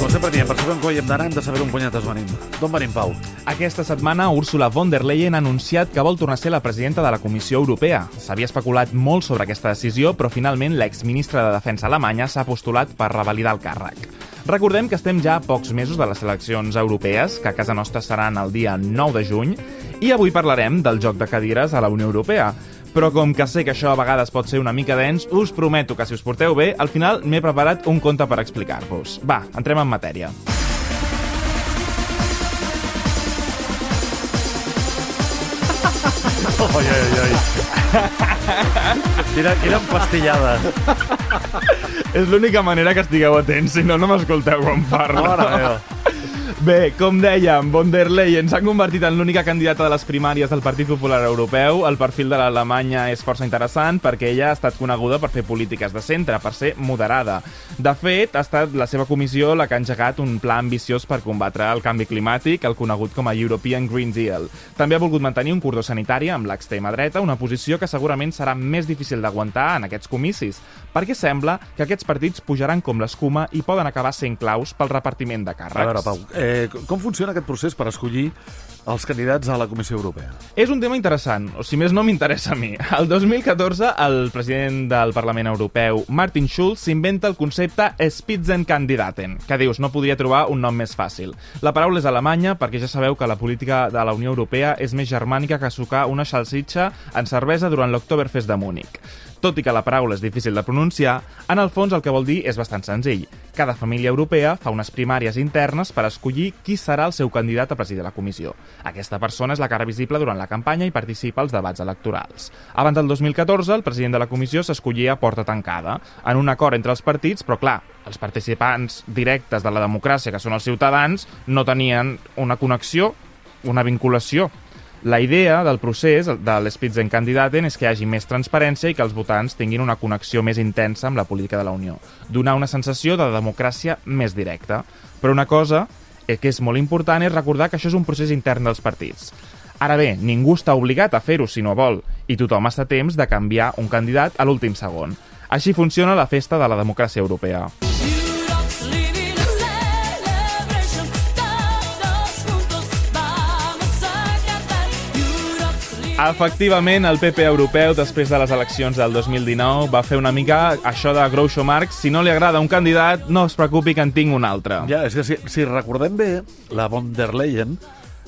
Com sempre diem, per saber on coi hem d'anar hem de saber on punyetes venim. D'on venim, Pau? Aquesta setmana, Ursula von der Leyen ha anunciat que vol tornar a ser la presidenta de la Comissió Europea. S'havia especulat molt sobre aquesta decisió, però finalment l'exministra de Defensa alemanya s'ha postulat per revalidar el càrrec. Recordem que estem ja a pocs mesos de les eleccions europees, que a casa nostra seran el dia 9 de juny, i avui parlarem del joc de cadires a la Unió Europea. Però com que sé que això a vegades pot ser una mica dens, us prometo que si us porteu bé, al final m'he preparat un conte per explicar-vos. Va, entrem en matèria. Oi, oi, oi. Quina, quina empastillada. És l'única manera que estigueu atents, si no, no m'escolteu quan parlo. Mare meva. Bé, com dèiem, von der Leyen s'ha convertit en l'única candidata de les primàries del Partit Popular Europeu. El perfil de l'Alemanya és força interessant perquè ella ha estat coneguda per fer polítiques de centre, per ser moderada. De fet, ha estat la seva comissió la que ha engegat un pla ambiciós per combatre el canvi climàtic, el conegut com a European Green Deal. També ha volgut mantenir un cordó sanitari amb l'extrema dreta, una posició que segurament serà més difícil d'aguantar en aquests comicis, perquè sembla que aquests partits pujaran com l'escuma i poden acabar sent claus pel repartiment de càrrecs. A veure, Pau, eh, com funciona aquest procés per escollir els candidats a la Comissió Europea? És un tema interessant, o si més no m'interessa a mi. El 2014, el president del Parlament Europeu, Martin Schulz, s'inventa el concepte Spitzenkandidaten, que dius, no podria trobar un nom més fàcil. La paraula és alemanya perquè ja sabeu que la política de la Unió Europea és més germànica que sucar una salsitxa en cervesa durant l'Oktoberfest de Múnich. Tot i que la paraula és difícil de pronunciar, en el fons el que vol dir és bastant senzill. Cada família europea fa unes primàries internes per escollir qui serà el seu candidat a presidir la comissió. Aquesta persona és la cara visible durant la campanya i participa als debats electorals. Abans del 2014, el president de la comissió s'escollia a porta tancada, en un acord entre els partits, però clar, els participants directes de la democràcia, que són els ciutadans, no tenien una connexió, una vinculació la idea del procés de l'Spitzenkandidaten és que hi hagi més transparència i que els votants tinguin una connexió més intensa amb la política de la Unió. Donar una sensació de democràcia més directa. Però una cosa que és molt important és recordar que això és un procés intern dels partits. Ara bé, ningú està obligat a fer-ho si no vol, i tothom està a temps de canviar un candidat a l'últim segon. Així funciona la festa de la democràcia europea. Efectivament, el PP europeu, després de les eleccions del 2019, va fer una mica això de Groucho Marx. Si no li agrada un candidat, no es preocupi que en tinc un altre. Ja, és que si, si recordem bé, la von der Leyen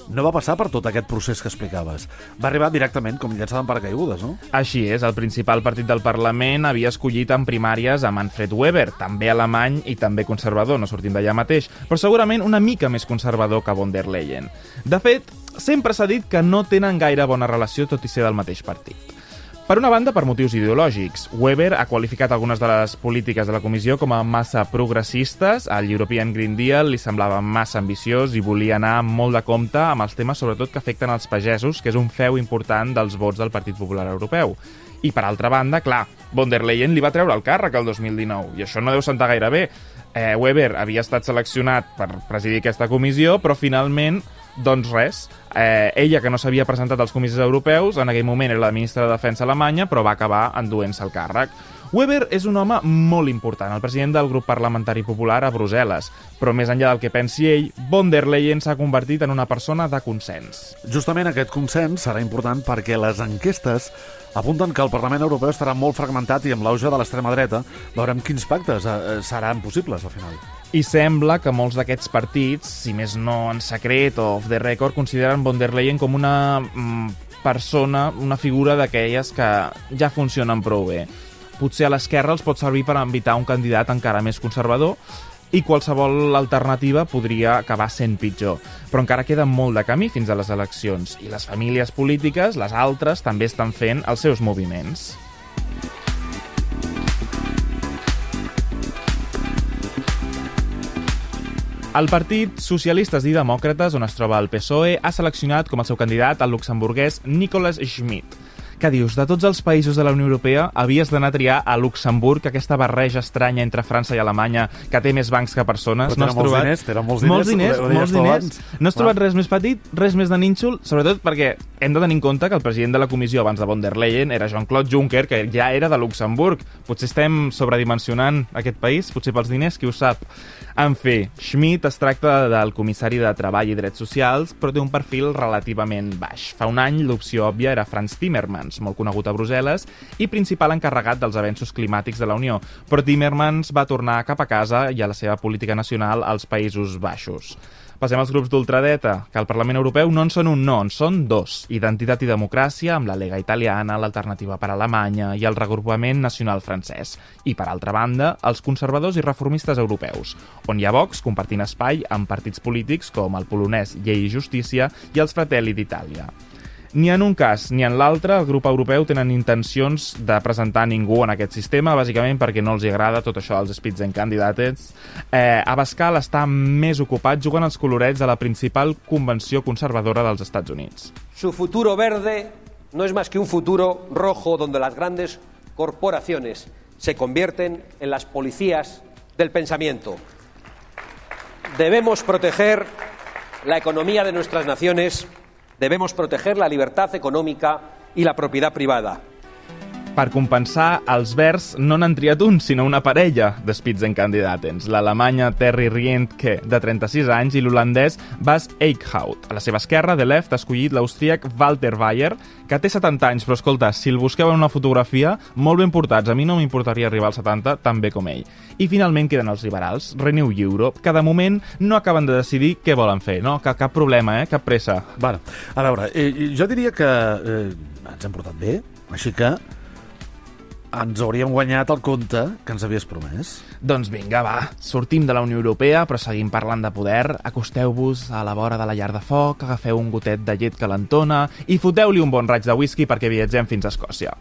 no va passar per tot aquest procés que explicaves. Va arribar directament com llançada en paracaigudes, no? Així és, el principal partit del Parlament havia escollit en primàries a Manfred Weber, també alemany i també conservador, no sortim d'allà mateix, però segurament una mica més conservador que von der Leyen. De fet, sempre s'ha dit que no tenen gaire bona relació tot i ser del mateix partit. Per una banda, per motius ideològics. Weber ha qualificat algunes de les polítiques de la comissió com a massa progressistes, el European Green Deal li semblava massa ambiciós i volia anar molt de compte amb els temes sobretot que afecten els pagesos, que és un feu important dels vots del Partit Popular Europeu. I per altra banda, clar, von der Leyen li va treure el càrrec el 2019, i això no deu sentar gaire bé. Eh, Weber havia estat seleccionat per presidir aquesta comissió, però finalment doncs res, eh, ella que no s'havia presentat als comissis europeus, en aquell moment era la ministra de Defensa alemanya, però va acabar enduent-se el càrrec. Weber és un home molt important, el president del grup parlamentari popular a Brussel·les, però més enllà del que pensi ell, von der Leyen s'ha convertit en una persona de consens. Justament aquest consens serà important perquè les enquestes apunten que el Parlament Europeu estarà molt fragmentat i amb l'auge de l'extrema dreta veurem quins pactes eh, seran possibles al final. I sembla que molts d'aquests partits, si més no en secret o off the record, consideren von der Leyen com una mm, persona, una figura d'aquelles que ja funcionen prou bé. Potser a l'esquerra els pot servir per invitar un candidat encara més conservador i qualsevol alternativa podria acabar sent pitjor. Però encara queda molt de camí fins a les eleccions i les famílies polítiques, les altres, també estan fent els seus moviments. El Partit Socialistes i Demòcrates, on es troba el PSOE, ha seleccionat com a seu candidat el luxemburguès Nicolas Schmidt, Què dius? De tots els països de la Unió Europea havies d'anar a triar a Luxemburg, aquesta barreja estranya entre França i Alemanya, que té més bancs que persones. Però tenen has molts trobat... diners, tenen molts diners, Molts diners, ho- molts diners. No has trobat res més petit, res més de nínxol, sobretot perquè hem de tenir en compte que el president de la comissió abans de von der Leyen era Jean-Claude Juncker, que ja era de Luxemburg. Potser estem sobredimensionant aquest país, potser pels diners, qui ho sap. En fi, Schmidt es tracta del comissari de Treball i Drets Socials, però té un perfil relativament baix. Fa un any l'opció òbvia era Franz Timmermans, molt conegut a Brussel·les, i principal encarregat dels avenços climàtics de la Unió. Però Timmermans va tornar cap a casa i a la seva política nacional als Països Baixos. Passem als grups d'ultradeta, que al Parlament Europeu no en són un no, en són dos. Identitat i democràcia, amb la Lega Italiana, l'Alternativa per Alemanya i el regrupament nacional francès. I, per altra banda, els conservadors i reformistes europeus, on hi ha Vox compartint espai amb partits polítics com el polonès Llei i Justícia i els Fratelli d'Itàlia. Ni en un cas ni en l'altre el grup europeu tenen intencions de presentar ningú en aquest sistema, bàsicament perquè no els agrada tot això dels Spitzenkandidates. Eh, Abascal està més ocupat jugant als colorets a la principal convenció conservadora dels Estats Units. Su futuro verde no es más que un futuro rojo donde las grandes corporaciones se convierten en las policías del pensamiento. Debemos proteger la economía de nuestras naciones, debemos proteger la libertad económica y la propiedad privada. Per compensar, els verds no n'han triat un, sinó una parella de Spitzenkandidatens. L'alemanya Terry Rientke, de 36 anys, i l'holandès Bas Eickhout. A la seva esquerra, de left, ha escollit l'austríac Walter Bayer, que té 70 anys, però escolta, si el busqueu en una fotografia, molt ben portats. A mi no m'importaria arribar als 70 tan bé com ell. I finalment queden els liberals, Renew Europe, que de moment no acaben de decidir què volen fer, no? Cap, cap problema, eh? Cap pressa. Bueno, a veure, eh, jo diria que eh, ens hem portat bé, així que ens hauríem guanyat el compte que ens havies promès. Doncs vinga, va, sortim de la Unió Europea, però seguim parlant de poder. Acosteu-vos a la vora de la llar de foc, agafeu un gotet de llet calentona i foteu-li un bon raig de whisky perquè viatgem fins a Escòcia.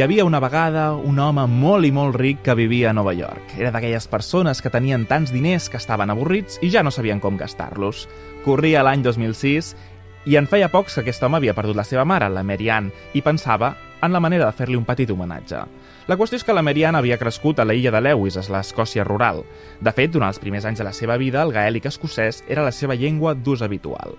Hi havia una vegada un home molt i molt ric que vivia a Nova York. Era d'aquelles persones que tenien tants diners que estaven avorrits i ja no sabien com gastar-los. Corria l'any 2006 i en feia pocs que aquest home havia perdut la seva mare, la Mary Ann, i pensava en la manera de fer-li un petit homenatge. La qüestió és que la Mary Ann havia crescut a la illa de Lewis, a l'Escòcia rural. De fet, durant els primers anys de la seva vida, el gaèlic escocès era la seva llengua d'ús habitual.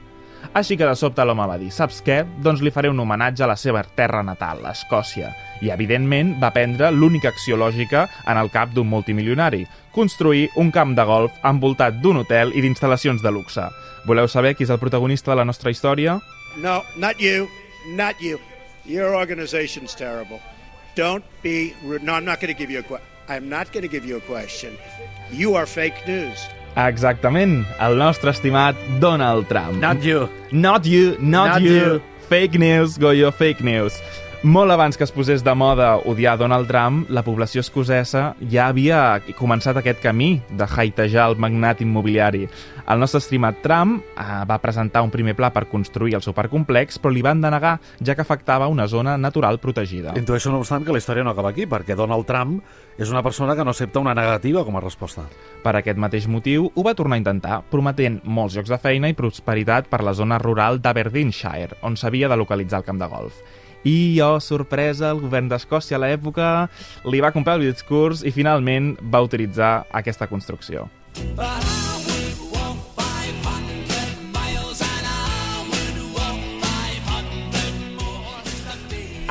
Així que de sobte l'home va dir, saps què? Doncs li faré un homenatge a la seva terra natal, Escòcia. I, evidentment, va prendre l'única acció lògica en el cap d'un multimilionari, construir un camp de golf envoltat d'un hotel i d'instal·lacions de luxe. Voleu saber qui és el protagonista de la nostra història? No, not you. Not you. Your organization's terrible. Don't be. No, I'm not going to give you a question. I'm not going to give you a question. You are fake news. Exactament, el nostre estimat Donald Trump. Not you. Not you, not, Not you. you. Fake news, Goyo, fake news. Molt abans que es posés de moda odiar Donald Trump, la població escocesa ja havia començat aquest camí de haitejar el magnat immobiliari. El nostre estimat Trump eh, va presentar un primer pla per construir el supercomplex, però li van denegar, ja que afectava una zona natural protegida. Intueixo, no obstant, que la història no acaba aquí, perquè Donald Trump és una persona que no accepta una negativa com a resposta. Per aquest mateix motiu, ho va tornar a intentar, prometent molts llocs de feina i prosperitat per la zona rural d'Aberdeenshire, on s'havia de localitzar el camp de golf. I, oh, sorpresa, el govern d'Escòcia a l'època li va comprar el discurs i finalment va utilitzar aquesta construcció.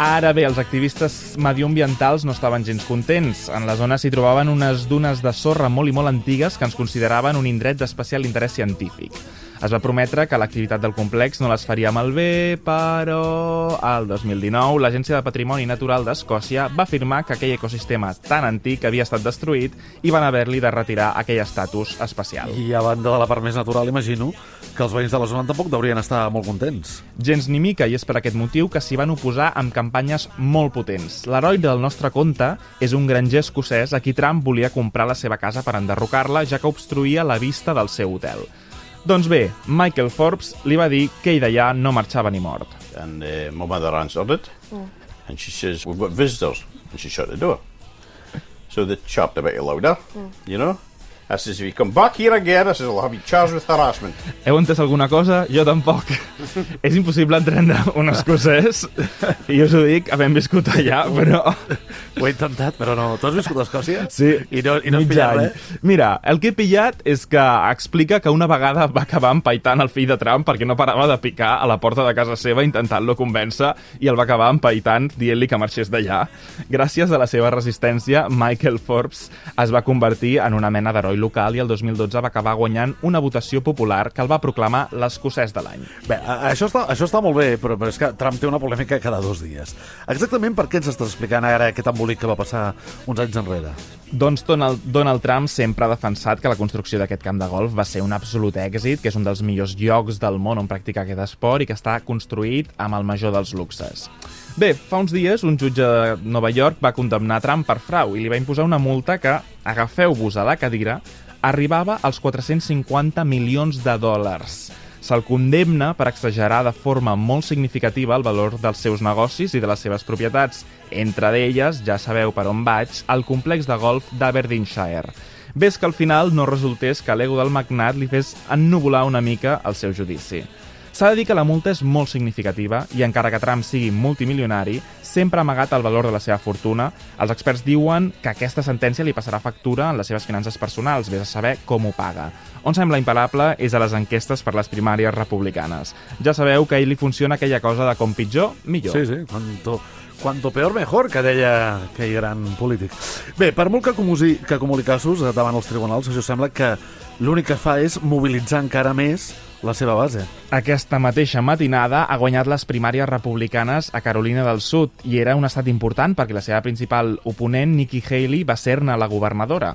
Ara bé, els activistes medioambientals no estaven gens contents. En la zona s'hi trobaven unes dunes de sorra molt i molt antigues que ens consideraven un indret d'especial interès científic. Es va prometre que l'activitat del complex no les faria malbé, però al 2019 l'Agència de Patrimoni Natural d'Escòcia va afirmar que aquell ecosistema tan antic havia estat destruït i van haver-li de retirar aquell estatus especial. I a banda de la part més natural, imagino que els veïns de la zona tampoc deurien estar molt contents. Gens ni mica, i és per aquest motiu que s'hi van oposar amb campanyes molt potents. L'heroi del nostre conte és un granger escocès a qui Trump volia comprar la seva casa per enderrocar-la, ja que obstruïa la vista del seu hotel. Doncs bé, Michael Forbes li va dir que ell d'allà no marxava ni mort. And uh, my mother answered it, and she says, "We've got visitors," and she shut the door. So they chopped a bit louder, you know, I says, if you come back here again, I says, I'll have you charged with harassment. Heu entès alguna cosa? Jo tampoc. és impossible entendre un escocès, i us ho dic, havent viscut allà, però... Ho he intentat, però no. Tu has viscut a Escòcia? Sí, I no, i no has pillat any. res? Mira, el que he pillat és que explica que una vegada va acabar empaitant el fill de Trump perquè no parava de picar a la porta de casa seva intentant-lo convèncer i el va acabar empaitant dient-li que marxés d'allà. Gràcies a la seva resistència, Michael Forbes es va convertir en una mena d'heroi local i el 2012 va acabar guanyant una votació popular que el va proclamar l'escocès de l'any. Bé, això està, això està molt bé, però, però és que Trump té una polèmica cada dos dies. Exactament per què ens estàs explicant ara aquest embolic que va passar uns anys enrere? Doncs Donald, Donald Trump sempre ha defensat que la construcció d'aquest camp de golf va ser un absolut èxit, que és un dels millors llocs del món on practicar aquest esport i que està construït amb el major dels luxes. Bé, fa uns dies un jutge de Nova York va condemnar Trump per frau i li va imposar una multa que, agafeu-vos a la cadira, arribava als 450 milions de dòlars. Se'l condemna per exagerar de forma molt significativa el valor dels seus negocis i de les seves propietats, entre d'elles, ja sabeu per on vaig, el complex de golf d'Aberdeenshire. Ves que al final no resultés que l'ego del magnat li fes ennubular una mica el seu judici. S'ha de dir que la multa és molt significativa i encara que Trump sigui multimilionari, sempre ha amagat el valor de la seva fortuna. Els experts diuen que aquesta sentència li passarà factura en les seves finances personals, vés a saber com ho paga. On sembla imparable és a les enquestes per les primàries republicanes. Ja sabeu que a ell li funciona aquella cosa de com pitjor, millor. Sí, sí, cuanto, cuanto peor mejor, que deia aquell gran polític. Bé, per molt que acumuli, que acumuli casos davant els tribunals, això sembla que l'únic que fa és mobilitzar encara més la seva base. Aquesta mateixa matinada ha guanyat les primàries republicanes a Carolina del Sud i era un estat important perquè la seva principal oponent, Nikki Haley, va ser-ne la governadora.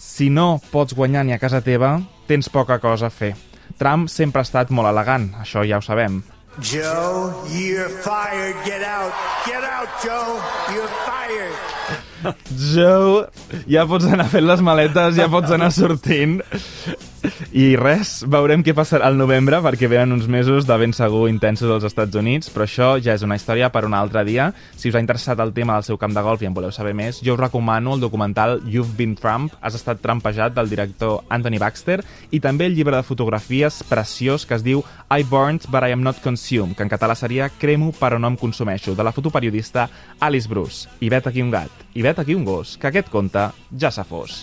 Si no pots guanyar ni a casa teva, tens poca cosa a fer. Trump sempre ha estat molt elegant, això ja ho sabem. Joe, you're fired. Get out. Get out, Joe. You're fired. Joe, ja pots anar fent les maletes, ja pots anar sortint. I res, veurem què passarà al novembre, perquè venen uns mesos de ben segur intensos als Estats Units, però això ja és una història per un altre dia. Si us ha interessat el tema del seu camp de golf i en voleu saber més, jo us recomano el documental You've Been Trump, Has estat trampejat, del director Anthony Baxter, i també el llibre de fotografies preciós que es diu I Burned But I Am Not Consumed, que en català seria Cremo però no em consumeixo, de la fotoperiodista Alice Bruce. I vet aquí un gat, i vet aquí un gos, que aquest conte ja s'ha fos.